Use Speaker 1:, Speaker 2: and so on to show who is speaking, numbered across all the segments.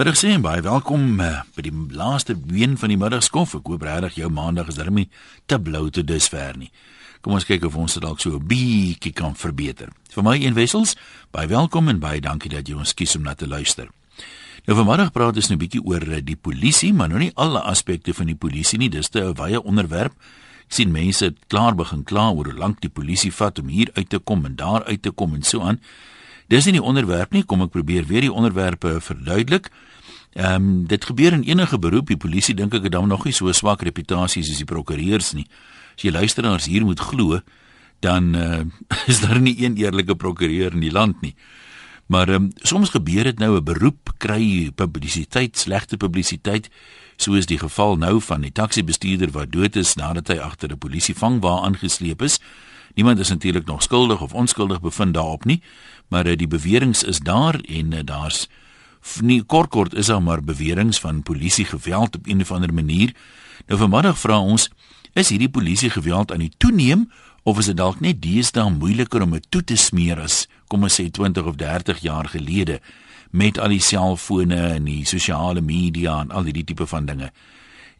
Speaker 1: Middag sê en baie welkom uh, by die laaste been van die middagskof. Ek hoop regtig jou maandag is darmie te blou te dusver nie. Kom ons kyk of ons dit dalk so 'n bietjie kan verbeter. Vir my een wessels, baie welkom en baie dankie dat jy ons kies om na te luister. Nou vanmiddag praat ons 'n bietjie oor eh, die polisie, maar nou nie alle aspekte van die polisie nie. Dis 'n wye onderwerp. Ek sien mense klaar begin kla oor hoe lank die polisie vat om hier uit te kom en daar uit te kom en so aan. Dis nie die onderwerp nie, kom ek probeer weer die onderwerpe verduidelik. Ehm um, dit gebeur in enige beroep, die polisie dink ek het dan nog nie so swak reputasie soos die prokureurs nie. As jy luisteraars hier moet glo, dan uh, is daar nie een eerlike prokureur in die land nie. Maar um, soms gebeur dit nou 'n beroep kry publisiteit, slegte publisiteit, soos die geval nou van die taxi-bestuurder wat dood is nadat hy agter 'n polisievangwa aangesleep is. Niemand is natuurlik nog skuldig of onskuldig bevind daarop nie, maar uh, die beweringe is daar en uh, daar's nie kort kort is daar maar beweringe van polisie geweld op een of ander manier. Nou vanmiddag vra ons, is hierdie polisie geweld aan die toeneem of is dit dalk net deesdae moeiliker om dit toe te smeer as kom ons sê 20 of 30 jaar gelede met al die selfone en die sosiale media en al die tipe van dinge.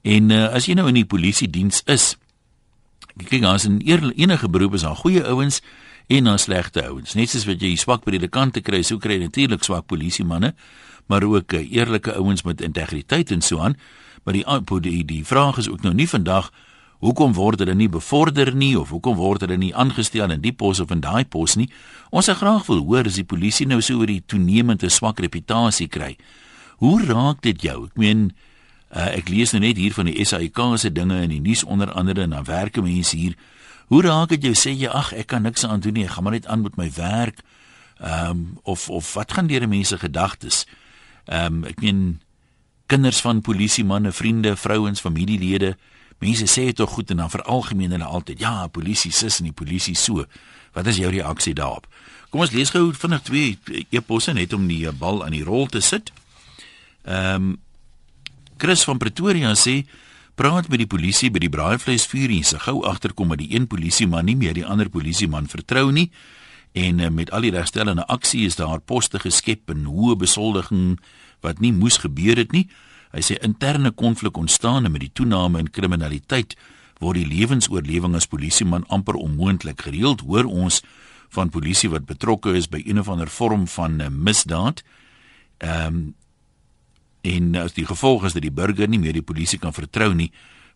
Speaker 1: En uh, as jy nou in die polisie diens is, kyk as in enige beroep is daar goeie ouens en dan slegte ouens. Net soos wat jy swak by die kante kry, so kry natuurlik swak polisie manne, maar ook uh, eerlike ouens met integriteit en so aan. Maar die die die vraag is ook nou nie vandag hoekom word hulle nie bevorder nie of hoekom word hulle nie aangestel in die pos of in daai pos nie. Ons sou graag wil hoor as die polisie nou so oor die toenemende swak reputasie kry. Hoe raak dit jou? Ek meen uh, ek lees nou net hier van die SAIK se dinge in die nuus onder andere en dan werk mense hier Hoe raak dit jou sê jy ag ek kan niks aan doen nie, ek gaan maar net aan met my werk. Ehm um, of of wat gaan deur mense gedagtes? Ehm um, ek meen kinders van polisie manne, vriende, vrouens, familielede, mense sê dit tog goed en dan veralgemeen hulle altyd ja, polisie sis en die polisie so. Wat is jou reaksie daarop? Kom ons lees gou vinnig twee eposse net om die bal aan die rol te sit. Ehm um, Chris van Pretoria sê praat met die polisie by die braaivleisvuur en se gou agterkom dat die een polisieman nie meer die ander polisieman vertrou nie en eh, met al die regstellende aksie is daar poste geskep en hoë besoldiging wat nie moes gebeur het nie. Hy sê interne konflik ontstaan met die toename in kriminaliteit word die lewensoorlewing as polisieman amper onmoontlik. Gereeld hoor ons van polisie wat betrokke is by een of ander vorm van eh, misdaad. Ehm um, en as die gevolg is dat die burger nie meer die polisie kan vertrou nie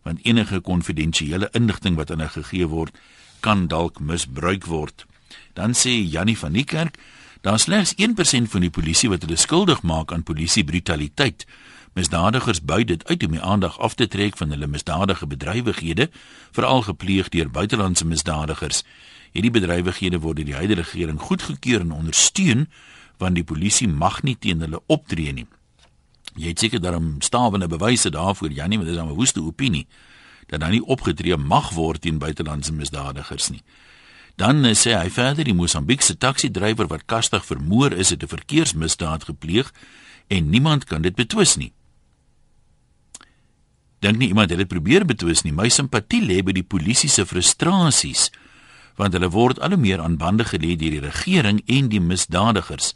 Speaker 1: want enige konfidensiële inligting wat aan hulle gegee word kan dalk misbruik word. Dan sê Jannie van die kerk daar slegs 1% van die polisie wat hulle skuldig maak aan polisie brutaliteit misdadigers buit dit uit om die aandag af te trek van hulle misdadige bedrywighede veral gepleeg deur buitelandse misdadigers. Hierdie bedrywighede word deur die huidige regering goedgekeur en ondersteun want die polisie mag nie teen hulle optree nie Jy het seker daarom stawende bewyse daarvoor Janie, maar dis 'n woeste opinie dat dan nie opgetree mag word teen buitelandse misdadigers nie. Dan uh, sê hy verder die Mosambiekse taxi-drywer wat kastig vermoor is het 'n verkeersmisdaad gepleeg en niemand kan dit betwis nie. Dink nie iemand het dit probeer betwis nie. My simpatie lê by die polisie se frustrasies want hulle word al hoe meer aan bande gelê deur die regering en die misdadigers.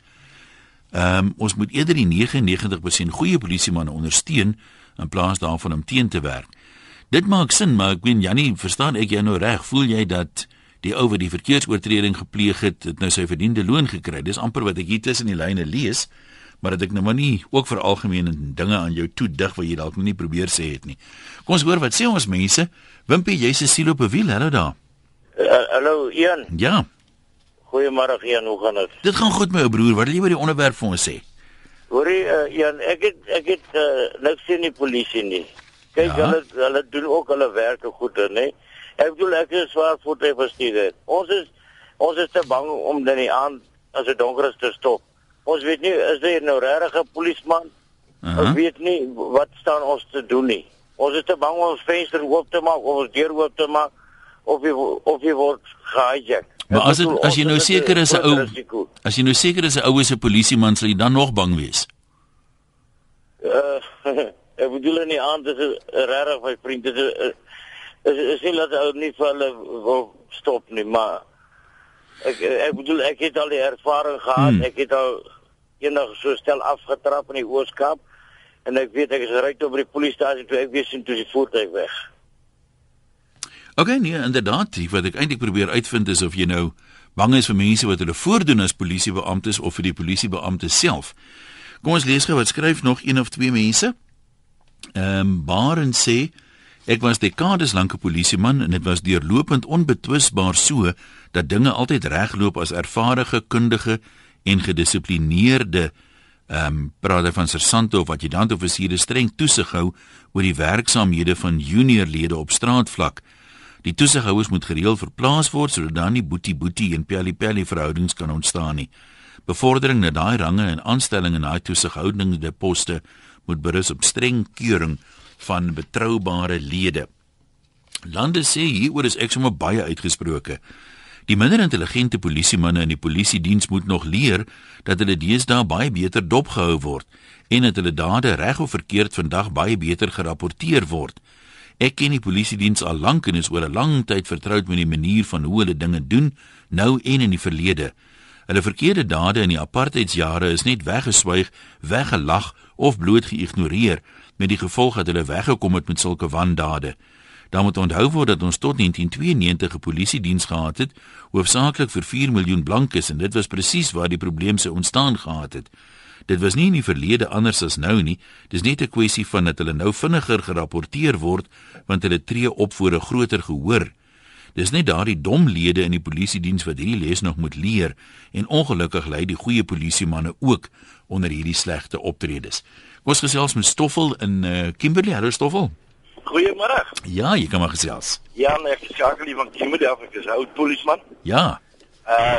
Speaker 1: Ehm um, ons moet eerder die 99% goeie polisiemanne ondersteun in plaas daarvan om teen te werk. Dit maak sin, maar ek weet Jannie, verstaan ek jou nou reg? Voel jy dat die ou wat die verkeersoortreding gepleeg het, het nou sy verdiende loon gekry? Dis amper wat ek hier tussen die lyne lees, maar dat ek nou maar nie ook vir algemeen dinge aan jou toe dig wat jy dalk nie probeer sê het nie. Kom ons hoor wat sê ons mense. Wimpie, jy's 'n siel op 'n wiel, hallo daar.
Speaker 2: Uh, hallo Ian.
Speaker 1: Ja.
Speaker 2: Goeiemôre Jan, hoe gaan dit?
Speaker 1: Dit gaan goed my ou broer. Wat wil jy oor die onderwerp vir ons sê?
Speaker 2: Hoorie uh, Jan, ek het ek het uh, niks sien die polisie nie. Kyk, ja? hulle hulle doen ook hulle werk goed, hè. Ek bedoel ek is swaar voete verstuur. Ons is ons is te bang om dan nie aan as dit donker is te stop. Ons weet nie is dit nou regtig 'n polisieman? Uh -huh. Ons weet nie wat staan ons te doen nie. Ons is te bang om ons venster oop te maak of ons deur oop te maak of jy of jy word gehijack.
Speaker 1: Maar as het, as jy nou seker is 'n ou as jy nou seker is 'n ou is 'n polisieman sal jy dan nog bang wees.
Speaker 2: Uh ek bedoel nie aan dis 'n regtig my vriend dis is is nie dat ou nie vir hulle wil stop nie maar ek ek bedoel ek het al die ervaring gehad hmm. ek het al eendag so stel afgetrap in die Ooskaap en ek weet ek is ry tot by die polisiestasie toe ek weer sien toe die voertuig weg.
Speaker 1: Okay, nee, inderdaad, wat ek eintlik probeer uitvind is of jy nou bang is vir mense wat hulle voordoen as polisiebeamptes of vir die polisiebeampte self. Kom ons lees gou wat skryf nog een of twee mense. Ehm um, Baren sê ek was dekades lank 'n polisieman en dit was deurlopend onbetwisbaar so dat dinge altyd regloop as ervare, kundige en gedissiplineerde ehm um, praat van sersante of adjutant offisiere streng toesig hou oor die werksaamhede van juniorlede op straatvlak. Die toesighouers moet gereeld verplaas word sodat dan nie boetie boetie en pelly pelly verhoudings kan ontstaan nie. Bevordering na daai range en aanstelling in daai toesighoudende poste moet berus op streng keuring van betroubare lede. Lande sê hieroor is ek sommer baie uitgesproke. Die minder intelligente polisiemanne in die polisiediens moet nog leer dat hulle deesdae baie beter dopgehou word en dat hulle dade reg of verkeerd vandag baie beter gerapporteer word. Ek ken die polisiediens al lank en is oor 'n lang tyd vertroud met die manier van hoe hulle dinge doen, nou en in die verlede. Hulle verkeerde dade in die apartheidsjare is net weggeswyg, weggelag of bloot geïgnoreer met die gevolg dat hulle weggekom het met sulke wandade. Dan moet onthou word dat ons tot 1992 'n polisiediens gehad het, hoofsaaklik vir 4 miljoen blankes en dit was presies waar die probleem se ontstaan gehad het. Dit was nie in die verlede anders as nou nie. Dis net 'n kwessie van dat hulle nou vinniger gerapporteer word want hulle tree op voor 'n groter gehoor. Dis net daardie dom lede in die polisiediens wat hierdie les nog moet leer en ongelukkig lê die goeie polisiemanne ook onder hierdie slegte optredes. Kom ons gesels met Stoffel in uh, Kimberley. Hallo Stoffel.
Speaker 2: Goeiemôre.
Speaker 1: Ja, jy kan maar gesels.
Speaker 2: Ja, nee, ek is Jacques van Kimberley af, ek is oud polisieman.
Speaker 1: Ja.
Speaker 2: Uh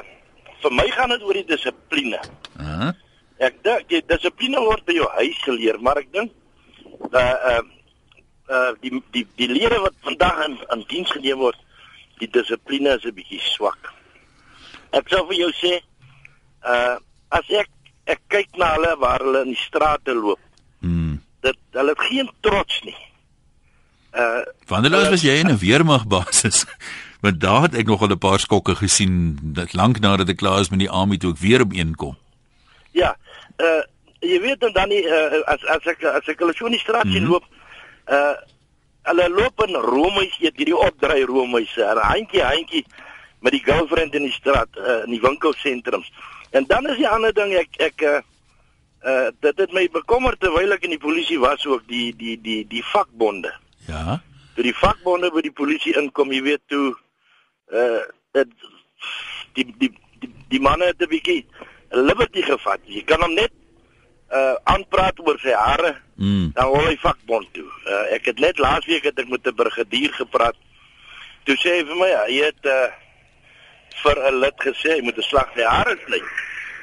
Speaker 2: vir my gaan dit oor die dissipline.
Speaker 1: Uh -huh.
Speaker 2: Ek dink die dissipline word by jou huis geleer, maar ek dink dat uh uh die die die lede wat vandag in in diens geneem word, die dissipline is 'n bietjie swak. Ek sou vir jou sê, uh as ek ek kyk na hulle waar hulle in die strate loop.
Speaker 1: Mm.
Speaker 2: Dit hulle het geen trots nie.
Speaker 1: Uh Vandeloos was jy in 'n weermagbasis. Want daar het ek nog al 'n paar skokke gesien, dat lank nadat ek klaar is met die army toe ek weer op een kom.
Speaker 2: Ja, uh jy weet dan dan nie uh, as as ek as ek hulle so in die straat sien mm -hmm. loop, uh hulle loop in roomhuis eet hierdie opdry roomhuise, 'n handjie handjie met die girlfriend in die straat uh, in die winkelsentrums. En dan is die ander ding ek ek uh, uh dit het my bekommer terwyl ek in die polisie was ook die die die die vakbonde.
Speaker 1: Ja.
Speaker 2: Toe die vakbonde by die polisie inkom, jy weet toe uh dit die die die, die manne het 'n bietjie liberty gevat. Jy kan hom net uh aanpraat oor sy hare.
Speaker 1: Mm.
Speaker 2: Dan hol hy vakbond toe. Uh ek het net laasweek het ek met 'n brigadier gepraat. Toe sê hy vir my, ja, jy het uh vir 'n lid gesê jy moet 'n slag sy hare sny.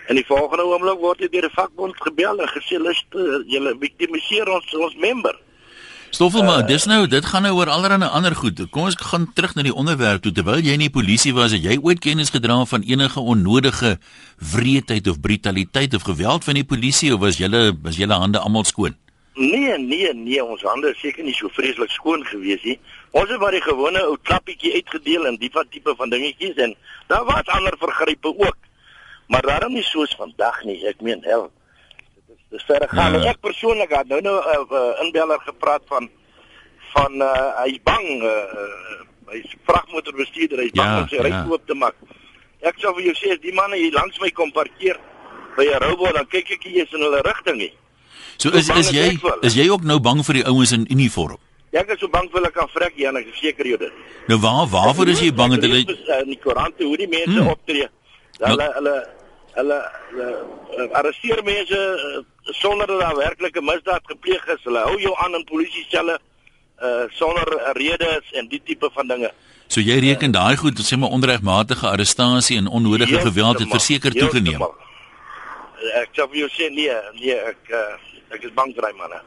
Speaker 2: En die volgende oomblik word jy deur 'n vakbond gebel en gesê, "Luister, julle victimiseer ons ons member."
Speaker 1: Stoffel maar, uh, dis nou, dit gaan nou oor allerlei ander goed. Kom ons gaan terug na die onderwerp toe. Terwyl jy in die polisie was, het jy ooit kennis gedra van enige onnodige wreedheid of brutaliteit of geweld van die polisie of was julle was julle hande almal skoon?
Speaker 2: Nee, nee, nee, ons hande is seker nie so vreeslik skoon gewees nie. Ons het maar die gewone ou klappietjie uitgedeel en die van tipe van dingetjies en daar was ander vergrype ook. Maar daarom nie soos vandag nie. Ek meen, hel, dis verder gaan. Ja. Ek persoonlik het nou nou 'n uh, uh, inbeller gepraat van van uh, hy's bang uh, hy's vragmotorbestuurder, hy's bang
Speaker 1: Ja,
Speaker 2: om sy ry
Speaker 1: ja.
Speaker 2: oop te maak. Ek sou vir jou sê as die manne hier langs my kom parkeer by 'n robot dan kyk ek eens in hulle rigting nie.
Speaker 1: So is is jy is jy ook nou bang vir die ouens in uniform?
Speaker 2: Ek is so bang vir hulle kan vrek en ek verseker jou dit.
Speaker 1: Nou waar waarvoor is jy bang dat hulle
Speaker 2: in die koerante hoe die mense
Speaker 1: Hmm.
Speaker 2: optree.
Speaker 1: Nou-
Speaker 2: Hulle hulle hulle, hulle uh, arresteer mense uh, sonder dat daar werklike misdaad gepleeg is. Hulle hou jou aan in polisieselle uh sonder 'n rede en die tipe van dinge.
Speaker 1: So jy reken daai goed, sê maar onregmatige arrestasie en onnodige geweld het verseker toegeneem.
Speaker 2: Ek sê vir jou sê nee, nee, ek uh, ek is bang vir daai manne.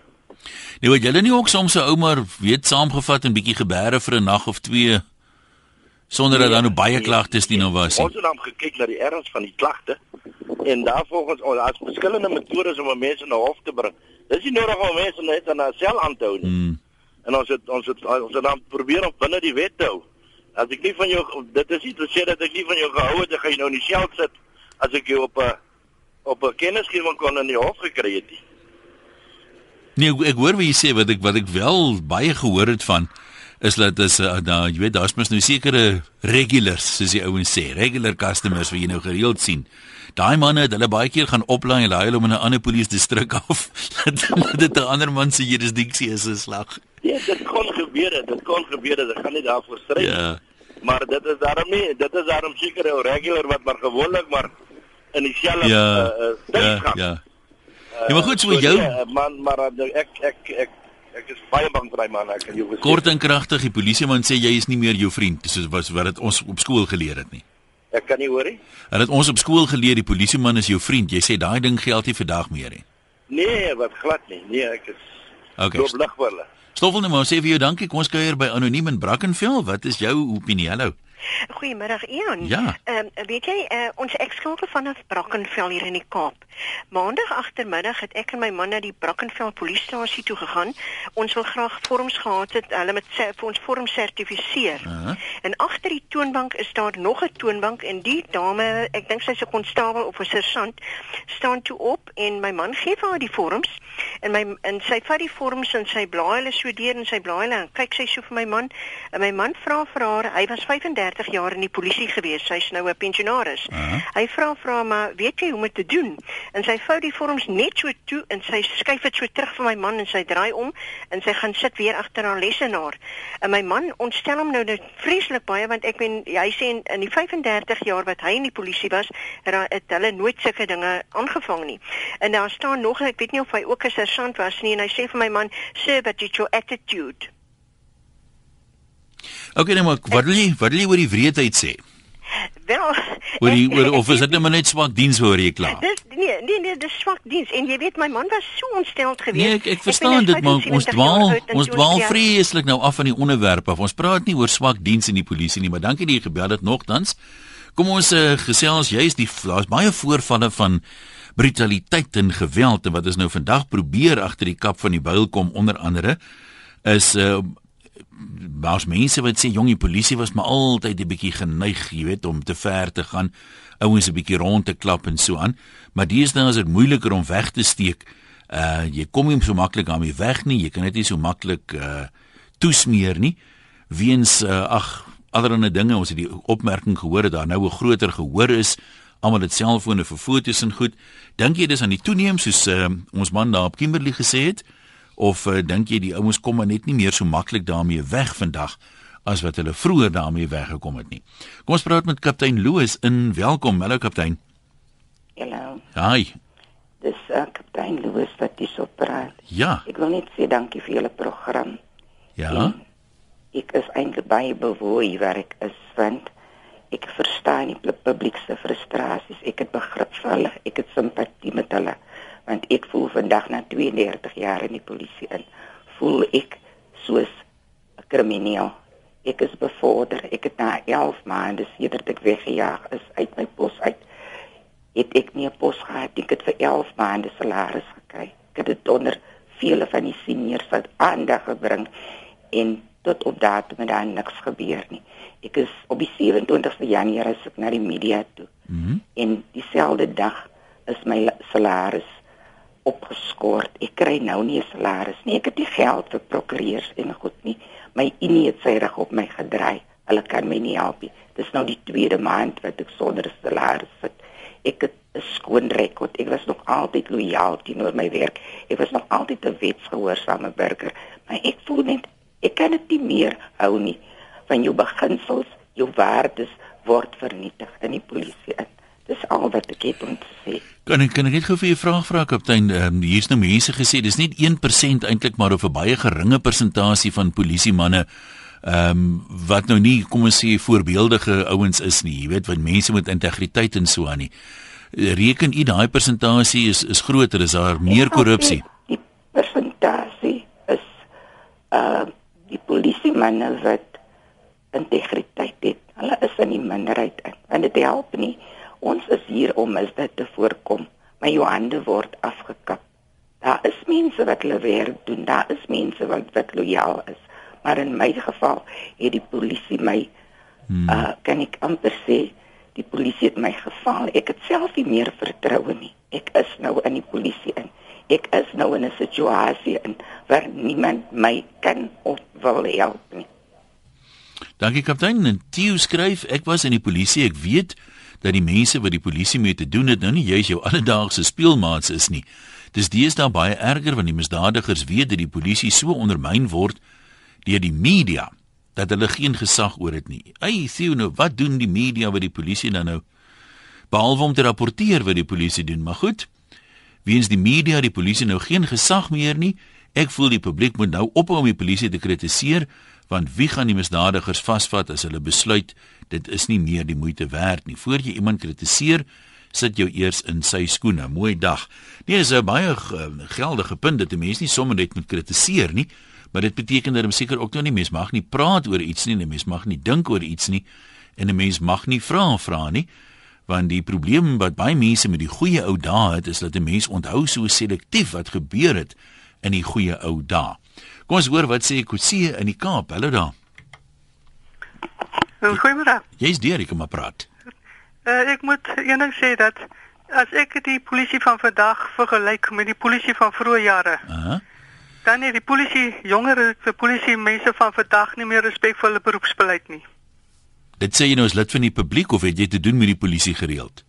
Speaker 1: Nou het julle nie ook soms 'n ou maar weet saamgevat en bietjie gebeere vir 'n nag of twee sonder dat daar nou baie klagtes nie nou was nie.
Speaker 2: Ons het dan gekyk na die erns van die klagte en daarvolgens oh, daar's verskillende metodes om 'n mens in 'n hof te bring. Dis nie nodig om mense net in 'n sel aan te hou nie.
Speaker 1: Hmm.
Speaker 2: En ons het ons het ons het dan probeer om binne die wet te hou. As ek nie van jou dit is nie te sê dat ek nie van jou gehou het, dan gaan jy nou in die sel sit as ek jou op 'n op 'n kennisgewing kon in die hof gekry het. nie.
Speaker 1: Nee, ek, ek hoor wat jy sê wat ek wat ek wel baie gehoor het van is dat dis uh, nou jy weet daar's mos nou sekere regulars soos die ouens sê, regular customers wat jy nou gereeld sien. Daai manne het hulle baie keer gaan oplaai en hulle hom in 'n ander polisie distrik af. dat dit 'n ander man se jurisdiksie is 'n slag.
Speaker 2: Ja, dit kon gebeur, dit kon gebeur, dit gaan nie daarvoor stry. Ja. Maar dit is daarom nie, dit is daarom seker 'n regular wat maar gewoonlik maar in dieselfde ja, uh, uh, ja, gaan. Ja.
Speaker 1: Uh, ja, maar goed, so, so jou
Speaker 2: ja, man, maar ek ek ek ek is baie bang vir daai man, ek kan jou
Speaker 1: gesê. Kort en kragtig, die polisieman sê jy is nie meer jou vriend, soos was wat dit ons op skool geleer het nie.
Speaker 2: Ek kan nie hoor nie.
Speaker 1: Hulle het ons op skool geleer die polisieman is jou vriend. Jy sê daai ding geld nie vandag meer nie.
Speaker 2: Nee, wat glad nie. Nee, ek is
Speaker 1: Okay.
Speaker 2: Loop lig vir hulle.
Speaker 1: Stoffel net maar sê vir jou dankie. Kom ons kuier by Anoniem in Brackenfell. Wat is jou opinie? Hallo.
Speaker 3: Goeiemiddag Ian.
Speaker 1: Ja.
Speaker 3: Ehm um, weet jy uh, ons ekskakel vanaf Brackenfell hier in die Kaap. Maandag agtermiddag het ek en my man na die Brackenfell polisiestasie toe gegaan. Ons wil graag vorms gehad het. Hulle moet sê vir ons vorm sertifiseer. Uh -huh. En agter die toonbank is daar nog 'n toonbank en die dame, ek dink sy's 'n konstabel of 'n sergeant, staan toe op en my man gee vir haar die vorms en my en sy vat die vorms en sy blaai hulle so deur en sy blaai hulle en kyk sy so vir my man en my man vra vir haar, hy was 35 30 jaar in die polisie gewees. Sy's nou 'n pensionaris. Uh -huh. Hy vra vra maar, weet jy hoe om dit te doen? En sy vou die vorms net so toe en sy skuif dit so terug vir my man en sy draai om en sy gaan sit weer agter haar lesenaar. En my man ontstel hom nou net vreeslik baie want ek ben hy sê in, in die 35 jaar wat hy in die polisie was, het hulle nooit sulke dinge aangevang nie. En daar staan nog ek weet nie of hy ook 'n sergeant was nie en hy sê vir my man, "Sir, but it's your attitude."
Speaker 1: Okay, nou maar wat wil jy wat wil jy oor die wreedheid sê?
Speaker 3: Wel,
Speaker 1: oor die oor of is dit net maar net swak diens hoor jy klaar?
Speaker 3: Dis nee, nee, nee, dis swak diens en jy weet my man was so ontsteld geweest.
Speaker 1: Nee, ek ek verstaan ek dit maar ons dwaal ons dwaal vreeslik nou af van die onderwerp af. Ons praat nie oor swak diens in die polisie nie, maar dankie dat jy gebel het nogtans. Kom ons uh, gesels juist die daar's baie voorvalle van brutaliteit en geweld en wat ons nou vandag probeer agter die kap van die byl kom onder andere is uh, was mense wat sê jong die polisie was maar altyd 'n bietjie geneig, jy weet, om te ver te gaan, ouens 'n bietjie rond te klap en so aan. Maar deesdae is dit moeiliker om weg te steek. Uh jy kom nie so maklik daarmee weg nie. Jy kan net nie so maklik uh toesmeer nie. Weens uh ag allerlei dinge, ons het die opmerking gehoor dat daar nou 'n groter gehoor is almal het selfone vir foto's en goed. Dink jy dis aan die toeneem soos uh, ons man daar op Kimberley gesê het? Of uh, dink jy die ouens kom maar net nie meer so maklik daarmee weg vandag as wat hulle vroeër daarmee weggekom het nie. Kom ons praat met kaptein Louis in. Welkom, hallo kaptein.
Speaker 4: Hallo.
Speaker 1: Hi.
Speaker 4: Dis uh, kaptein Louis wat dis op praat.
Speaker 1: Ja.
Speaker 4: Ek wil net sê dankie vir julle program.
Speaker 1: Ja. En
Speaker 4: ek is eintlik baie bewoei waar ek is want ek verstaan die publiek se frustrasies. Ek het begrip vir hulle. Ek het simpatie met hulle want ek voel vandag na 32 jaar in die polisie in voel ek soos 'n krimineel ek is bevorder. Ek het na 11 maande sedert ek weggejaag is uit my pos uit het ek nie 'n pos gehad. Ek het vir 11 maande salaris gekry. Ek het dit onder vele van die seniors wat aandag gebring en tot op datum het daar niks gebeur nie. Ek is op die 27ste januarie as ek na die media toe. Mm -hmm. en dieselfde dag is my salaris opgeskort. Ek kry nou nie 'n salaris nie. Ek het nie geld vir prokureurs en goed nie. My unie het sy reg op my gedraai. Hulle kan my nie help nie. Dis nou die tweede maand wat ek sonder salaris sit. Ek het 'n skoon rekord. Ek was nog altyd lojaal teenoor my werk. Ek was nog altyd 'n wetsgehoorsame burger. Maar ek voel net ek kan dit nie meer hou nie. Van jou beginsels, jou waardes word vernietig in die polisie. In. Dis al wat ek het om te sê.
Speaker 1: Kan ek kan ek net gou vir 'n vraag vra kaptein? Um, hier's nou mense gesê dis nie 1% eintlik maar of 'n baie geringe persentasie van polisiemanne ehm um, wat nou nie kom ons sê voorbeeldige ouens is nie. Jy weet wat mense met integriteit en so aan nie. Reken u daai persentasie is is groter, is daar meer korrupsie?
Speaker 4: Die persentasie is uh die polisiemanne wat integriteit het. Hulle is in die minderheid in. Want dit help nie Ons is hier om is dit te voorkom, maar jou hande word afgekap. Daar is mense wat hulle werk doen, daar is mense wat wat lojaal is. Maar in my geval het die polisie my hmm. uh kan ek amper sê die polisie het my geval. Ek het self nie meer vertroue nie. Ek is nou in die polisie in. ek is nou in 'n situasie in waar niemand my kan of wil help nie.
Speaker 1: Dankie kaptein. Theo skryf ek was in die polisie. Ek weet dat die mense wat die polisie mee te doen het nou nie juis jou alledaagse speelmaats is nie. Dis deesdae baie erger want die misdadigers weet dat die polisie so ondermyn word deur die media dat hulle geen gesag oor dit nie. Ey, Theo, nou wat doen die media wat die polisie dan nou behalwe om te rapporteer wat die polisie doen? Maar goed. Wiens die media die polisie nou geen gesag meer nie. Ek voel die publiek moet nou ophou om die polisie te kritiseer want wie gaan die misdadigers vasvat as hulle besluit dit is nie meer die moeite werd nie. Voordat jy iemand kritiseer, sit jou eers in sy skoene. Mooi dag. Nee, dis 'n baie geldige punt dat 'n mens nie sommer net moet kritiseer nie, maar dit beteken dat 'n seker ook nou nie mens mag nie praat oor iets nie, 'n mens mag nie dink oor iets nie en 'n mens mag nie vra vra nie want die probleem wat baie mense met die goeie ou dae het is dat 'n mens onthou so selektief wat gebeur het in die goeie ou dae. Kom ons hoor wat sê Kutsie in die Kaap. Hallo daar.
Speaker 5: Goeiemôre.
Speaker 1: Jy's deur, ek kom maar praat.
Speaker 5: Uh, ek moet eendag sê dat as ek die polisie van vandag vergelyk met die polisie van vroeë jare.
Speaker 1: Uh -huh.
Speaker 5: Dan het die polisie jonger vir polisie mense van vandag nie meer respek vir hulle beroepsbeleid nie.
Speaker 1: Dit sê jy nou as lid van die publiek of het jy te doen met die polisie gereeld?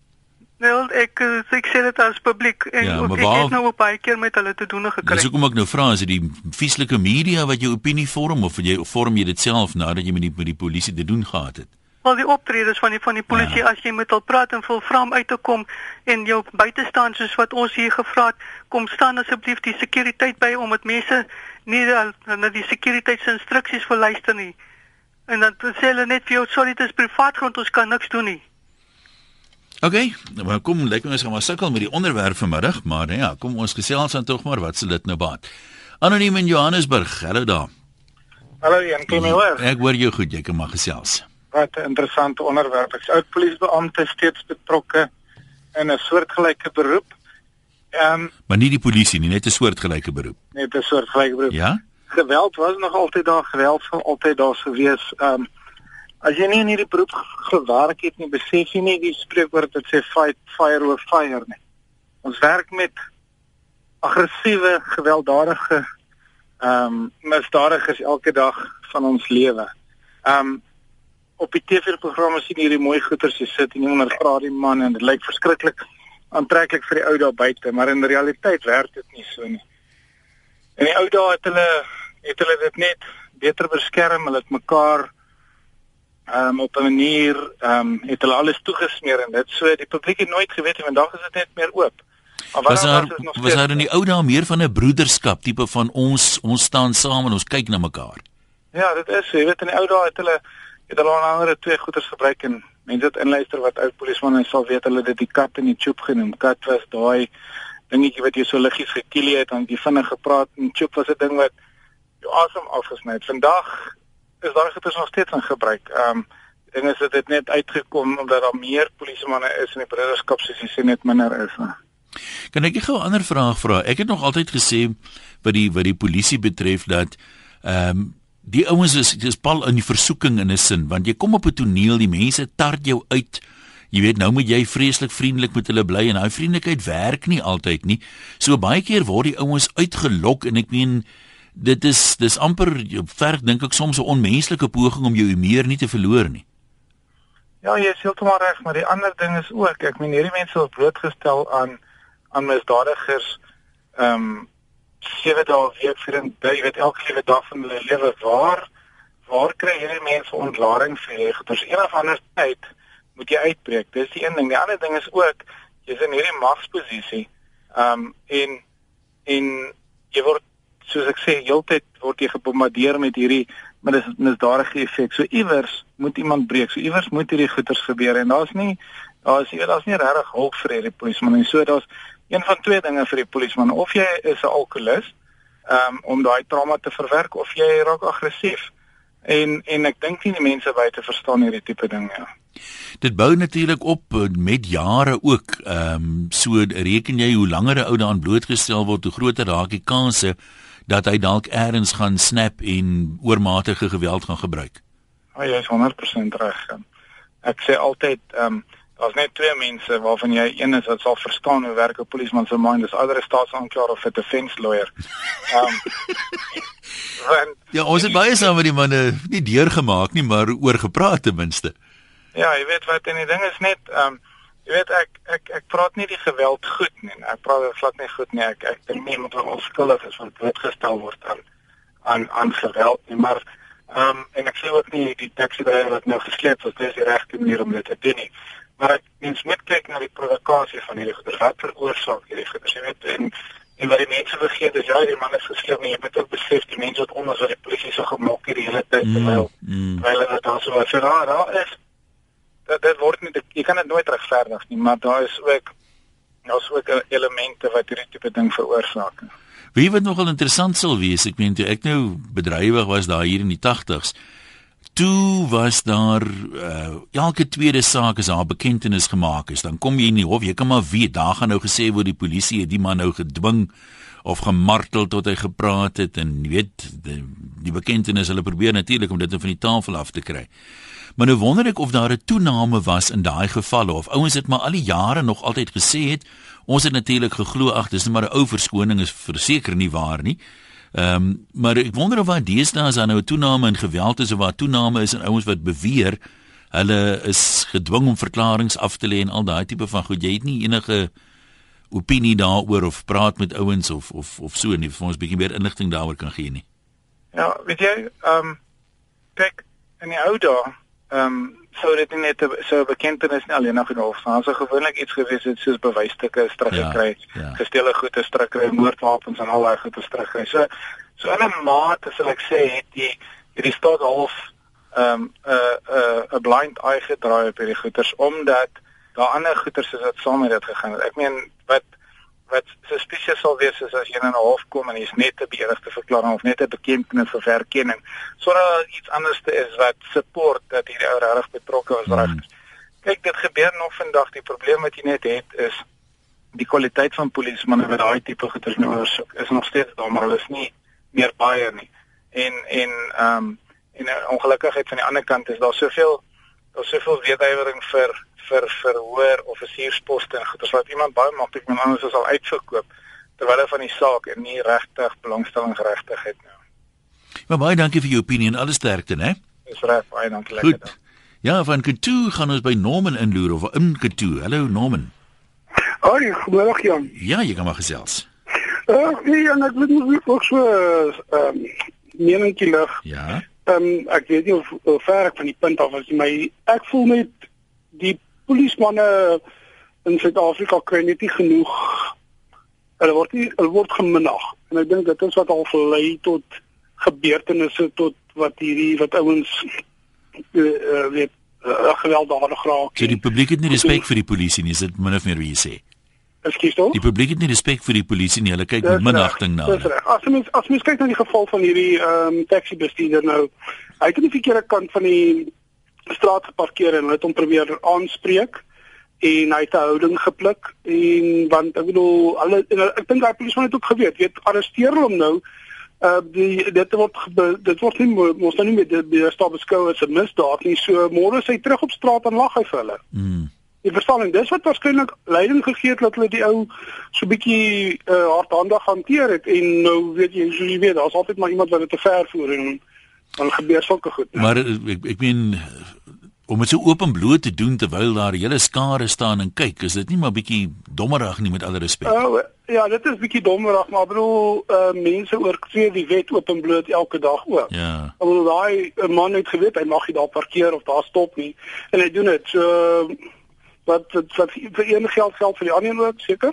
Speaker 5: Wel, ek ek sê dit as publiek en
Speaker 1: Ja,
Speaker 5: ook, ek
Speaker 1: waar-
Speaker 5: het nou op baie keer met hulle te doen gekry.
Speaker 1: Dis hoekom ek nou vra, is dit die vieslike media wat jou opinie vorm of jy vorm jy dit self nadat jy met die met die polisie te doen gehad het?
Speaker 5: Al die optredes van die van die polisie
Speaker 1: Ja.
Speaker 5: as jy met hulle praat en wil vra om uit te kom en jou buite staan soos wat ons hier gevra het, kom staan asseblief die sekuriteit by omdat mense nie na die sekuriteitsinstruksies wil luister nie. En dan sê hulle net vir jou sorry dit is privaat grond ons kan niks doen nie.
Speaker 1: OK, nou kom lyk my ons gaan maar sukkel met die onderwerp vanmiddag, maar ja, kom ons gesels dan tog maar wat se dit nou baat. Anoniem in Johannesburg, hallo daar.
Speaker 6: Hallo Jan, kan jy my hoor?
Speaker 1: Ek hoor jou goed, jy kan maar gesels.
Speaker 6: Wat 'n interessante onderwerp. Ek's oud polisiebeampte steeds betrokke in 'n soortgelyke beroep. Ehm um,
Speaker 1: Maar nie die polisie nie, net 'n soortgelyke beroep.
Speaker 6: net 'n soortgelyke beroep.
Speaker 1: Ja?
Speaker 6: Geweld was nog altyd daar, geweld sal altyd daar gewees. Ehm um, as jy nie in hierdie beroep ge- gewerk het nie, besef jy nie die spreekwoord wat sê fight fire with fire nie. Ons werk met aggressiewe, gewelddadige ehm um, misdadigers elke dag van ons lewe. Ehm um, op die TV-programme sien jy hierdie mooi goeters jy sit en graad die man en dit lyk verskriklik aantreklik vir die ou daar buite, maar in realiteit werk dit nie so nie. In die ou dae het hulle het hulle dit net beter beskerm, hulle het mekaar ehm um, op 'n manier ehm um, het hulle alles toegesmeer en dit so die publiek het nooit geweet en vandag is dit net meer oop. Maar
Speaker 1: Was daar was daar in die ou dae meer van 'n broederskap tipe van ons ons staan saam en ons kyk na mekaar.
Speaker 6: Ja, dit is, jy weet in die ou dae het hulle het hulle onder andere twee goeters gebruik en mense wat inluister wat ou polismanne sal weet hulle dit die kat en die choop genoem. Kat was daai dingetjie wat jy so liggies gekielie het en jy vinnig gepraat en choop was 'n ding wat jou asem afgesny het. Vandag is daai goeters nog steeds in gebruik. Ehm um, ding is dit net uitgekom omdat daar meer polismanne is en die broederskap soos jy sê net minder is.
Speaker 1: Kan ek gou 'n ander vraag vra? Ek het nog altyd gesê wat die wat die polisie betref dat ehm um, die ouens is dis pal in die versoeking in 'n sin want jy kom op 'n toneel, die mense tart jou uit. Jy weet nou moet jy vreeslik vriendelik met hulle bly en daai vriendelikheid werk nie altyd nie. So baie keer word die ouens uitgelok en ek meen dit is dis amper verg dink ek soms 'n onmenslike poging om jou humeur nie te verloor nie.
Speaker 6: Ja, jy is heeltemal reg, maar die ander ding is ook, ek meen hierdie mense word blootgestel aan aan misdadigers ehm um, sewe dae week vir 'n jy weet elke liewe dag van hulle lewe waar waar kry hierdie mense ontlading vir hierdie goeters een of ander tyd moet jy uitbreek. Dis die een ding. Die ander ding is ook jy's in hierdie magsposisie. Ehm um, en en jy word soos ek sê heeltyd word jy gebombardeer met hierdie met dis misdadige effek. So iewers moet iemand breek. So iewers moet hierdie goeters gebeur en daar's nie daar's weet daar's nie regtig hulp vir hierdie polisman nie. So daar's een van twee dinge vir die polisman of jy is 'n alkoholist um, om daai trauma te verwerk of jy raak aggressief. En en ek dink nie die mense buite verstaan hierdie tipe ding ja.
Speaker 1: Dit bou natuurlik op eh, met jare ook. Ehm um, so reken jy hoe langer 'n ou daaraan blootgestel word, hoe groter raak die kanse dat hy dalk eers gaan snap en oormatige geweld gaan gebruik.
Speaker 6: Ja, jy is 100% reg. Ek sê altyd ehm um, daar's net twee mense waarvan jy een is wat sal verstaan hoe werk 'n polisieman se mind, dis ouer staatsaanklaer of 'n defense lawyer. Ehm um,
Speaker 1: Ja, ons het baie saam met die manne nie deurgemaak nie, maar oor gepraat ten minste.
Speaker 6: Ja, jy weet wat en die ding is net ehm um, jy weet ek ek ek praat nie die geweld goed nie. Ek praat dit glad nie goed nie. Ek ek dink nie moet ons skuldig is wat blootgestel word aan aan aan geweld nie, maar ehm um, en ek sê ook nie die taxi driver wat nou gesleep is, dis die regte manier om dit te doen nie. Maar ek mens moet kyk na die provokasie van hierdie goeie wat veroorsaak hierdie goeie. Jy weet en en wat die mense vergeet is ja, die man is gesleep, maar jy moet ook besef die mense wat onder so die polisie so gemok hierdie hele tyd mm, terwyl mm. terwyl hulle daar so vir daar daar is. Dat dit word nie jy kan dit nooit regverdig nie, maar daar is ook daar's ook elemente wat hierdie tipe ding veroorsaak.
Speaker 1: Wie wat nogal interessant sal wees, ek meen toe ek nou bedrywig was daar hier in die 80s. Toe was daar uh, elke tweede saak as haar bekendtenis gemaak is, dan kom jy in die hof, jy kan maar weet, daar gaan nou gesê word die polisie het die man nou gedwing of gemartel tot hy gepraat het en weet die, die bekendtenis hulle probeer natuurlik om dit van die tafel af te kry. Maar nou wonder ek of daar 'n toename was in daai gevalle of ouens dit maar al die jare nog altyd gesê het. Ons het natuurlik geglo ag dis net maar 'n ou verskoning is verseker nie waar nie. Ehm um, maar ek wonder of waar deesdae is daar nou 'n toename in geweld is of waar toename is in ouens wat beweer hulle is gedwing om verklaringe af te lê en al daai tipe van goed. Jy het nie enige opinie daaroor of praat met ouens of of of so nie vir ons bietjie meer inligting daaroor kan gee nie.
Speaker 6: Ja, weet jy, ehm um, kyk in die ou dae, ehm um, sou dit net so bekentenis nie alleen genoeg staan. So gewoonlik iets gewees het soos bewysstukke, strafgekry, ja, ja. gestele goede, strafgekry, moordwapens en al daai goede strafgekry. So so in 'n mate sal ek sê het die hierdie staat half ehm um, 'n 'n 'n blind eye gedraai op hierdie goeters omdat daar ander goeters is wat saam met dit gegaan het. Ek meen wat wat suspicious sal wees is as jy in 'n hof kom en jy's net 'n beëdigde verklaring of net 'n bekendtenis vir verkenning sonder iets anders te is wat support dat hierdie ou reg betrokke was reg. Hmm. Kyk, dit gebeur nog vandag. Die probleem wat jy net het is die kwaliteit van polismanne wat daai tipe goeders nou ondersoek is nog steeds daar, maar hulle is nie meer baie nie. En en ehm um, en ongelukkigheid van die ander kant is daar soveel daar's soveel wetgewing vir vir vir hoër offisiersposte en goeders wat iemand baie maklik met anders sal uitverkoop terwyl hy van die saak en nie regtig belangstelling geregtig het nou.
Speaker 1: Maar baie dankie vir jou opinie en alles sterkte, né?
Speaker 6: Dis reg, baie dankie lekker. Goed.
Speaker 1: Ja, van Katu gaan ons by Norman inloer of in Katu. Hallo Norman.
Speaker 7: Hoi, goeiemôre Jan.
Speaker 1: Ja, jy kan maar gesels.
Speaker 7: Ag, uh, nee, en ek wil net ook so ehm um, meningkie lig.
Speaker 1: Ja.
Speaker 7: Ehm um, ek weet nie of, of ver ek van die punt af is, maar ek voel net die polismanne in Suid-Afrika kry net nie genoeg hulle word nie hulle word geminag en ek dink dit is wat al gelei tot gebeurtenisse tot wat hierdie wat ouens uh, weet uh, gewelddadig raak.
Speaker 1: So die publiek het nie respek vir die polisie nie, is dit min of meer wat jy sê?
Speaker 7: Ekskuus tog?
Speaker 1: Die publiek het nie respek vir die polisie nie, hulle kyk met minagting na.
Speaker 7: Dis reg. As mens as mens kyk na die geval van hierdie ehm um, taxi bestuurder nou, hy het aan die verkeerde kant van die straat geparkeer en hulle het hom probeer aanspreek en hy het 'n houding gepluk en want ek bedoel hulle ek dink daai polisie het ook geweet weet arresteer hom nou uh die dit word dit word nie ons nou nie met die, staat beskou as 'n misdaad nie so môre sy terug op straat en lag hy vir hulle
Speaker 1: mm.
Speaker 7: Die verstelling dis wat waarskynlik leiding gegee het dat hulle die ou so bietjie uh, hardhandig hanteer het en nou weet jy so jy weet daar's altyd maar iemand wat dit te ver voer en dan gebeur sulke goed.
Speaker 1: Ja. Maar eh, ek ek meen om dit so openbloot te doen terwyl daar hele skare staan en kyk, is dit nie maar bietjie dommerig nie met alle respek.
Speaker 7: Oh, ja, dit is bietjie dommerig, maar bedoel uh, mense oortree die wet openbloot elke dag ook.
Speaker 1: Ja.
Speaker 7: Ek bedoel daai eh, man het geweet hy mag nie daar parkeer of daar stop nie en hy doen dit. So wat wat vir een geld geld vir die ander ook seker.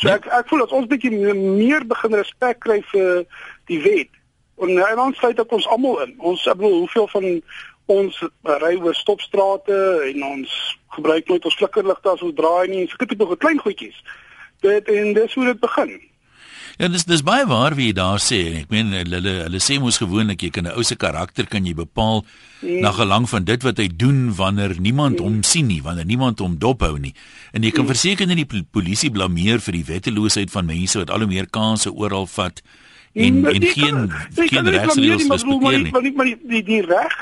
Speaker 7: So ja. ek ek voel dat ons bietjie meer begin respek kry vir die wet En en dan sluit ek ons almal in. Ons ek bedoel hoeveel van ons ry oor stopstrate en ons gebruik nooit ons flikkerligte as ons draai nie. So dit is nog 'n klein goedjies. Dit en dis hoe dit begin.
Speaker 1: Ja, dis dis baie waar wie jy daar sê. Ek meen hulle hulle sê mos gewoonlik jy kan 'n ou se karakter kan jy bepaal mm. na gelang van dit wat hy doen wanneer niemand mm. hom sien nie, wanneer niemand hom dophou nie. En jy kan mm. verseker nie die polisie blameer vir die wetteloosheid van mense wat al hoe meer kansse oral vat en en geen geen regsreëls respekteer nie.
Speaker 7: Maar nie maar die die, die reg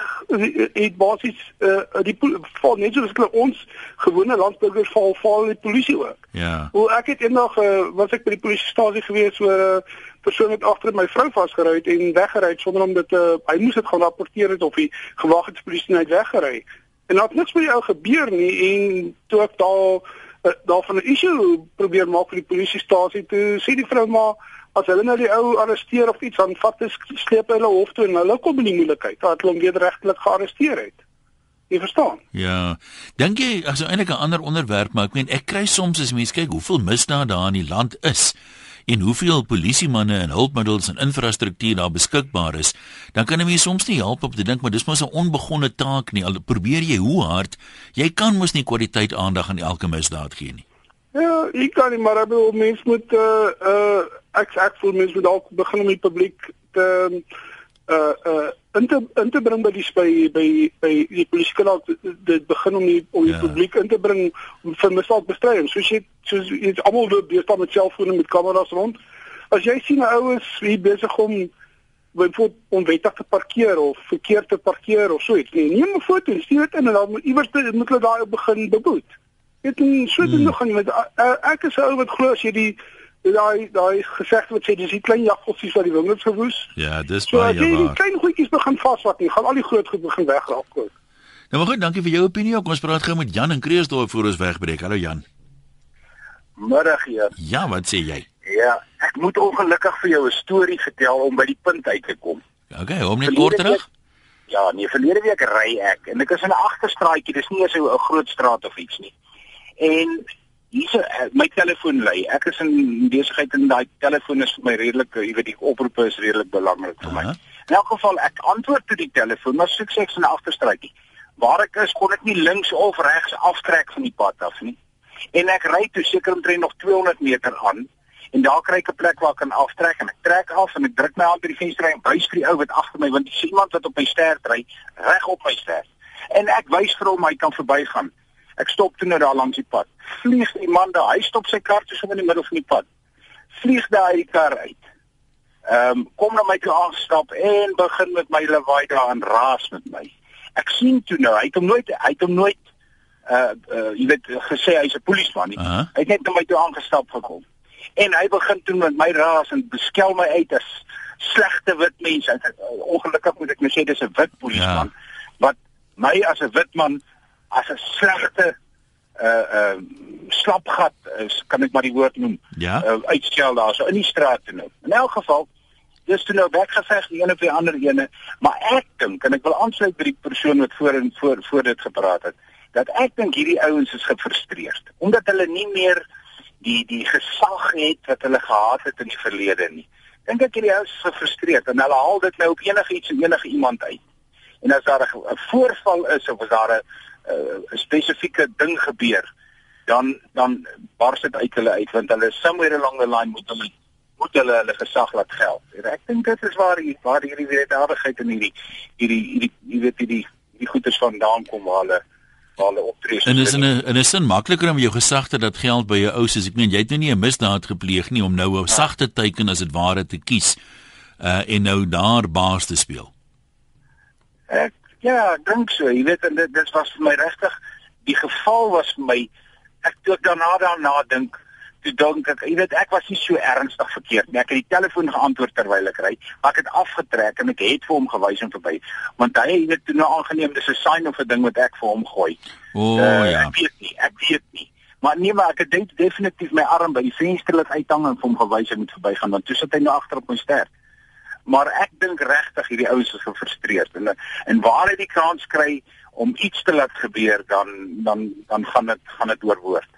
Speaker 7: het basies uh, die val net soos hulle ons gewone landsburgers val val die polisie ook.
Speaker 1: Ja.
Speaker 7: Hoe ek het eendag uh, was ek by die polisiestasie gewees so 'n uh, persoon het agter my vrou vasgery het en weggery het sonder om dit uh, hy moes dit gaan rapporteer het of hy gewag het die polisie net weggery. En daar het niks met die ou gebeur nie en toe ek daar uh, daar van 'n issue probeer maak vir die polisiestasie toe sê die vrou maar as hulle nou die ou arresteer of iets dan vat hulle sleep hulle hof toe en hulle kom in die moeilikheid dat hulle hom wederregtelik gearresteer het. Jy verstaan?
Speaker 1: Ja. Dink jy as nou eintlik 'n ander onderwerp maar ek meen ek kry soms as mense kyk hoeveel misdaad daar in die land is en hoeveel polisiemanne en hulpmiddels en infrastruktuur daar beskikbaar is, dan kan 'n mens soms nie help om te dink maar dis mos 'n onbegonne taak nie. Al probeer jy hoe hard, jy kan mos nie kwaliteit aandag aan elke misdaad gee nie.
Speaker 7: Ja, ek kan nie maar ek bedoel mense moet uh uh ek ek voel mense moet dalk begin om die publiek te uh uh in te in te bring by die by by by die polisiekanaal dit begin om die om die ja. publiek in te bring om vir misdaadbestryding soos jy soos jy almal loop deur staan met selfone met kameras rond as jy sien 'n ou is hier besig om byvoorbeeld onwettig te parkeer of verkeerd te parkeer of so iets nee, neem 'n foto en stuur dit in en dan moet iewers moet hulle daai begin beboet dit is so dit hmm. gaan met ek is 'n ou wat glo as jy die daai daai gesegde wat sê dis die klein jagvossies wat die wingerd verwoes.
Speaker 1: Ja, dis
Speaker 7: so,
Speaker 1: baie waar. So jy
Speaker 7: die klein goedjies begin vasvat, nie, gaan al die groot goed begin wegraak.
Speaker 1: Nou maar goed, dankie vir jou opinie. Kom ons praat gou met Jan in Kreeusdorp voor ons wegbreek. Hallo Jan.
Speaker 8: Middag hier.
Speaker 1: Ja, wat sê jy?
Speaker 8: Ja, ek moet ongelukkig vir jou 'n storie vertel om by die punt uit te kom.
Speaker 1: Okay, hom net kort terug.
Speaker 8: Ja, nee, verlede week ry ek en ek is in 'n agterstraatjie, dis nie so 'n groot straat of iets nie. En Hier is uh, my telefoon lui. Ek is in besigheid en daai telefoon is vir my redelik, jy weet die oproepe is redelik belangrik vir my. Uh -huh. In elk geval ek antwoord toe die telefoon, maar soos ek sê in 'n agterstraatjie. Waar ek is, kon ek nie links of regs aftrek van die pad af nie. En ek ry toe seker omtrent nog 200 meter aan en daar kry ek 'n plek waar ek kan aftrek en ek trek af en ek druk my hand by die venster en wys vir die ou wat agter my want dis iemand wat op my stert ry reg op my stert. En ek wys vir hom hy kan verbygaan. Ek stop toe nou daar langs die pad. Vlieg die man daar, hy stop sy kar tussen in die middel van die pad. Vlieg daai die kar uit. Ehm um, kom na my toe aanstap en begin met my lawaai daar en raas met my. Ek sien toe nou, hy het hom nooit hy het hom nooit uh uh jy weet gesê hy's 'n polisieman nie. Uh -huh. Hy het net na my toe aangestap gekom. En hy begin toe met my raas en beskel my uit as slegte wit mens. Ongelukkig moet ek nou sê dis 'n wit polisieman ja. wat my as 'n wit man as 'n slegte uh uh slapgat is kan ek maar die woord noem.
Speaker 1: Ja.
Speaker 8: Uh, uitstel daar so in die straat te nou. In elk geval dis toe nou weggeveg die een of die ander ene, maar ek dink en ek wil aansluit by die persoon wat voor en voor voor dit gepraat het, dat ek dink hierdie ouens is gefrustreerd omdat hulle nie meer die die gesag het wat hulle gehad het in die verlede nie. Dink ek hierdie ouens is gefrustreerd en hulle haal dit nou op enige iets en enige iemand uit. En as daar 'n voorval is of as daar 'n uh, 'n spesifieke ding gebeur, dan dan bars dit uit hulle uit want hulle somewhere along the line moet hulle moet hulle hulle gesag laat geld. En ek dink dit is waar hier waar hierdie wederwaardigheid in hierdie hierdie hierdie jy weet hierdie die goeders vandaan kom waar hulle waar hulle optree.
Speaker 1: En is in 'n in 'n sin makliker om jou gesag te dat geld by jou ou soos ek meen jy het nou nie 'n misdaad gepleeg nie om nou 'n sagte teiken as dit ware te kies uh en nou daar baas te speel.
Speaker 8: Ek Ja, dink so. Jy weet dit dit was vir my regtig die geval was vir my ek toe daarna daarna dink toe dink ek jy weet ek was nie so ernstig verkeerd nie. Ek het die telefoon geantwoord terwyl ek ry. Ek het afgetrek en ek het vir hom gewys en verby. Want hy het dit toe nou aangeneem dis 'n sign of 'n ding wat ek vir hom gooi.
Speaker 1: O oh, uh, ja.
Speaker 8: Ek weet nie, ek weet nie. Maar nee maar ek het definitief my arm by die venster laat uithang en vir hom gewys hy moet verbygaan want toe sit hy nou agter op my sterk maar ek dink regtig hierdie ouens is gefrustreerd en en waar hy die kans kry om iets te laat gebeur dan dan dan gaan dit gaan dit oorwoord.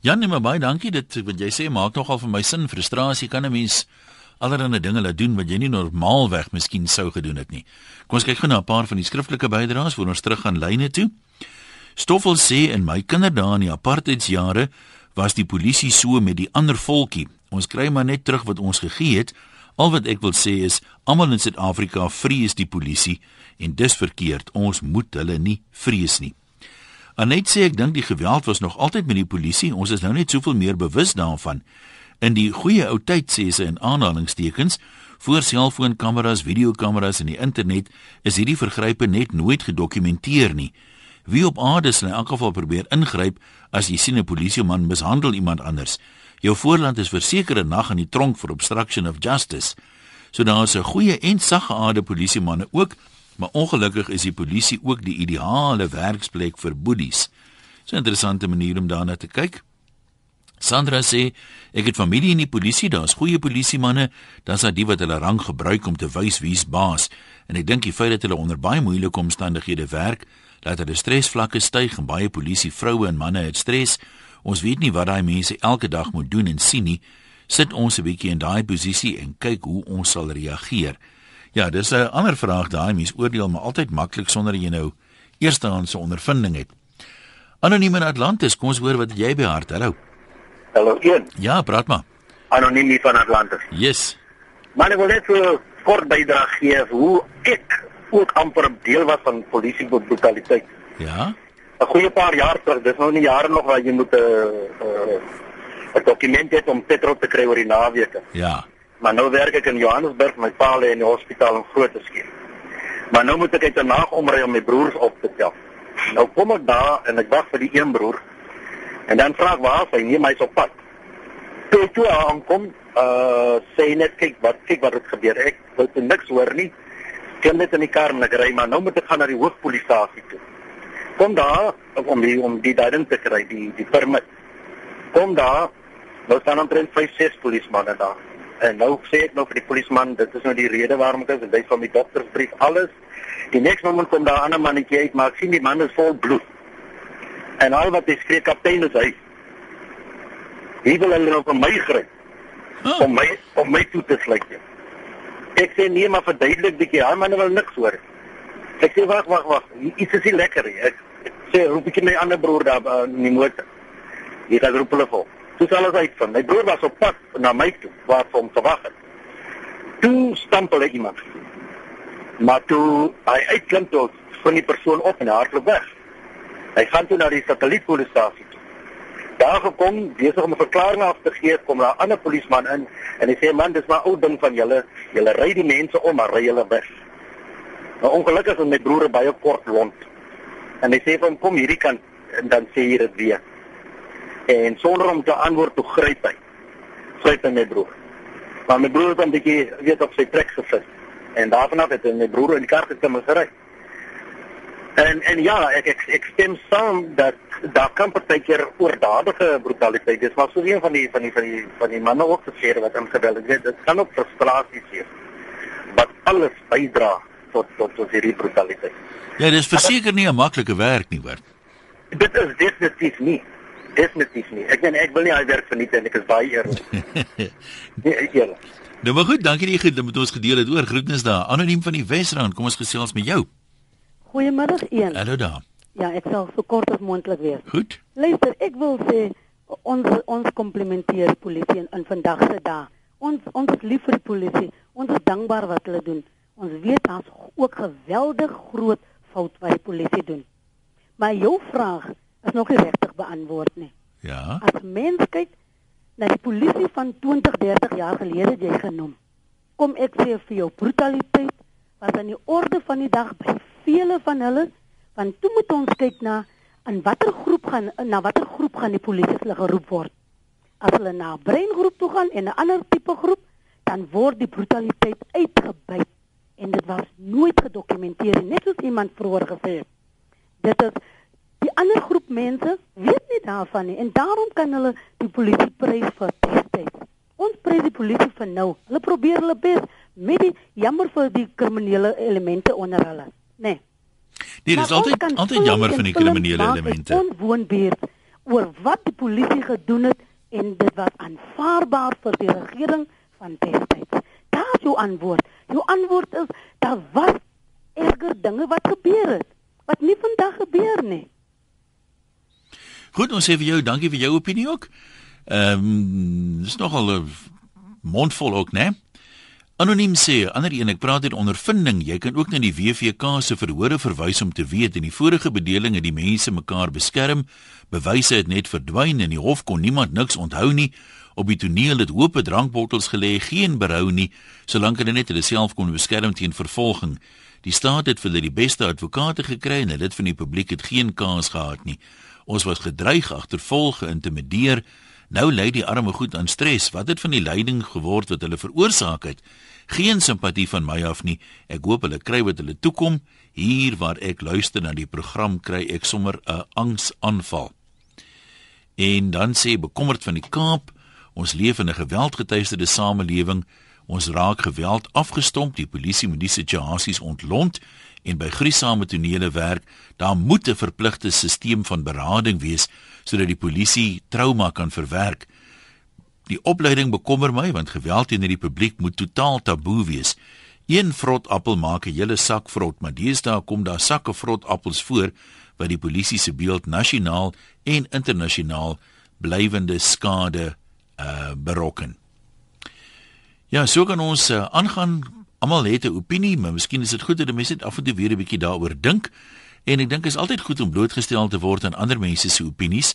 Speaker 1: Ja nee maar baie dankie dit wat jy sê maak nogal vir my sin frustrasie kan 'n mens allerlei dinge laat doen wat jy nie normaalweg miskien sou gedoen het nie. Kom ons kyk gou na 'n paar van die skriftelike bydraes voor ons terug gaan lyne toe. Stoffel sê in my kinderdae in die apartheidsjare was die polisie so met die ander volkie. Ons kry maar net terug wat ons gegee het. Al wat ek wil sê is almal in Suid-Afrika vrees die polisie en dis verkeerd. Ons moet hulle nie vrees nie. Anet sê ek dink die geweld was nog altyd met die polisie. Ons is nou net soveel meer bewus daarvan. In die goeie ou tyd sê sy in aanhalingstekens voor selfoonkameras, videokameras en die internet is hierdie vergrype net nooit gedokumenteer nie. Wie op aarde sal in elk geval probeer ingryp as jy sien 'n polisieman mishandel iemand anders? Jou voorland is verseker 'n nag in die tronk vir obstruction of justice. So daar is 'n goeie en saggeaarde polisiemanne ook, maar ongelukkig is die polisie ook die ideale werksplek vir boedies. So 'n interessante manier om daarna te kyk. Sandra sê ek het familie in die polisie, daar's goeie polisiemanne, dan's daar die wat hulle rang gebruik om te wys wie's baas. En ek dink die feit dat hulle onder baie moeilike omstandighede werk, laat hulle stresvlakke styg en baie polisie vroue en manne het stres. Ons weet nie wat daai mense elke dag moet doen en sien nie. Sit ons 'n bietjie in daai posisie en kyk hoe ons sal reageer. Ja, dis 'n ander vraag daai mens oordeel maar altyd maklik sonder jy nou eerstehandse ondervinding het. Anoniem in Atlantis, kom ons hoor wat jy by hart. Hallo.
Speaker 9: Hallo, een.
Speaker 1: Ja, praat maar.
Speaker 9: Anoniem hier van Atlantis.
Speaker 1: Yes.
Speaker 9: Maar ek wil net so kort bydra gee hoe ek ook amper deel was van polisie brutaliteit.
Speaker 1: Ja.
Speaker 9: 'n Goeie paar jaar terug, dis nou nie jare nog waar jy moet 'n uh, 'n uh, dokument hê om petrol te kry oor die naweke.
Speaker 1: Ja.
Speaker 9: Maar nou werk ek in Johannesburg, my pa lê in die hospitaal in Grooteskiel. Maar nou moet ek uit 'n nag omry om my broers op te tel. Nou kom ek daar en ek wag vir die een broer. En dan vra ek waar hy nie my so pad. Toe toe aankom, uh sê net kyk wat kyk wat het gebeur. Ek wil niks hoor nie klim net in die kar en ek ry maar nou moet ek gaan na die hoofpolisiestasie toe. Kom daar om die om die duiding te kry die die permit. Kom daar. Nou staan omtrent 5 6 polismanne daar. En nou sê ek nou vir die polisman, dit is nou die rede waarom ek is, hy van die doktersbrief alles. Die nekste oomblik kom daar 'n ander mannetjie uit, maar ek sien die man is vol bloed. En al wat hy skree kaptein is hy. Hy wil hulle nou van my gryp. Oh. Om my om my toe te sluit. Ek sê nee, maar verduidelik bietjie. Hy man wil niks hoor. Ek sê wag, wag, wag. Iets is nie lekker nie. Ek, ek sê roep ek my ander broer daar uh, in die motor. Hy gaan roep hulle vol. Toe sal ons uit van. My broer was op pad na my toe waar hom verwag het. Toe stampel ek iemand. Maar toe hy uitklim toe van die persoon op en hardloop weg. Hy gaan toe na die satellietpolisiestasie daar gekom besig om 'n verklaring af te gee kom daar 'n ander polisman in en hy sê man dis maar ou ding van julle julle ry die mense om maar ry hulle weg nou ongelukkig is my broer baie kort lont en hy sê vir hom kom hierdie kant en dan sê hy dit weer. En sonder om te antwoord toe gryp hy. Gryp hy my broer. Maar my broer het dan bietjie weet op sy trek gesit en daarvan af het hy my broer in die kar gekom en gery. En en ja, ek ek, ek stem saam dat daar kan partykeer oordadige brutaliteit wees, maar so een van die van die van die van die manne ook gesê wat ingebel het, dit kan ook frustrasie wees. Wat alles bydra tot tot tot hierdie brutaliteit.
Speaker 1: Ja, dis verseker nie 'n maklike werk nie, hoor.
Speaker 9: Dit is definitief nie. Definitief nie. Ek meen ek wil nie hy werk verniet en ek is baie eerlik. nee, eerlik.
Speaker 1: Nou maar goed, dankie dat jy dit met ons gedeel het. Oor groetnis daar. Anoniem van die Wesrand, kom ons gesels met jou.
Speaker 10: Goeiemiddag een.
Speaker 1: Hallo daar.
Speaker 10: Ja, ek sal so kort as moontlik wees.
Speaker 1: Goed.
Speaker 10: Luister, ek wil sê ons ons komplimenteer polisie in, in vandag se dag. Ons ons is lief vir die polisie. Ons is dankbaar wat hulle doen. Ons weet daar's ook geweldig groot fout wat die polisie doen. Maar jou vraag is nog nie regtig beantwoord nie.
Speaker 1: Ja.
Speaker 10: As mens kyk na die polisie van 20, 30 jaar gelede jy genoem. Kom ek sê vir jou brutaliteit was aan die orde van die dag by vele van hulle want toe moet ons kyk na in watter groep gaan na watter groep gaan die polisie hulle geroep word. As hulle na 'n breingroep toe gaan en 'n ander tipe groep, dan word die brutaliteit uitgebuit en dit was nooit gedokumenteer net soos iemand vroeër gesê het. Dit is die ander groep mense weet nie daarvan nie en daarom kan hulle die polisie prys vir destyds. Ons prys die polisie vir nou. Hulle probeer hulle bes met die jammer vir die kriminele elemente onder hulle. Nee.
Speaker 1: Nee, dis altyd altyd jammer van die kriminele elemente.
Speaker 10: Ons woonbuurt oor wat die polisie gedoen het en dit was aanvaarbaar vir die regering van destyds. Daar is jou antwoord. Jou antwoord is daar was erger dinge wat gebeur het wat nie vandag gebeur nie.
Speaker 1: Goed, ons sê vir jou dankie vir jou opinie ook. Ehm um, dis nogal 'n mondvol ook, né? Anoniem sê, ander een ek praat uit ondervinding, jy kan ook na die WVK se verhore verwys om te weet in die vorige bedeling het die mense mekaar beskerm, bewyse het net verdwyn en die hof kon niemand niks onthou nie. Op die toneel het hoop drankbottels gelê, geen berou nie, solank hulle net hulle self kon beskerm teen vervolging. Die staat het vir hulle die beste advokate gekry en dit van die publiek het geen kans gehad nie. Ons was gedreig, agtervolg, geïntimideer. Nou lei die arme goed aan stres. Wat het van die lyding geword wat hulle veroorsaak het? Geen simpatie van my af nie. Ek hoop hulle kry wat hulle toekom. Hier waar ek luister na die program kry ek sommer 'n angsaanval. En dan sê bekommerd van die Kaap, ons leef in 'n geweldgetuieerde samelewing. Ons raak geweld afgestomp, die polisie moet die situasies ontlont en by gruisame tonele werk, daar moet 'n verpligte stelsel van berading wees sodat die polisie trauma kan verwerk. Die opleiding bekommer my want geweld teenoor die publiek moet totaal taboe wees. Een vrot appel maak 'n hele sak vrot, maar deesdae kom daar sakke vrot appels voor wat die polisie se beeld nasionaal en internasionaal blywende skade uh berokken. Ja, so kan ons uh, aangaan. Almal het 'n opinie, maar miskien is dit goed dat mense net af en toe weer 'n bietjie daaroor dink. En ek dink is altyd goed om blootgestel te word aan ander mense se opinies.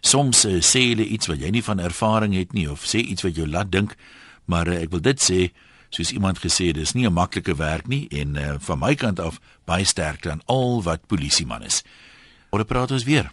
Speaker 1: Soms uh, sê hulle iets wat jy nie van ervaring het nie of sê iets wat jou laat dink, maar uh, ek wil dit sê soos iemand gesê het, dis nie 'n maklike werk nie en uh, van my kant af baie sterkte aan al wat polisieman is. Oor praat ons weer.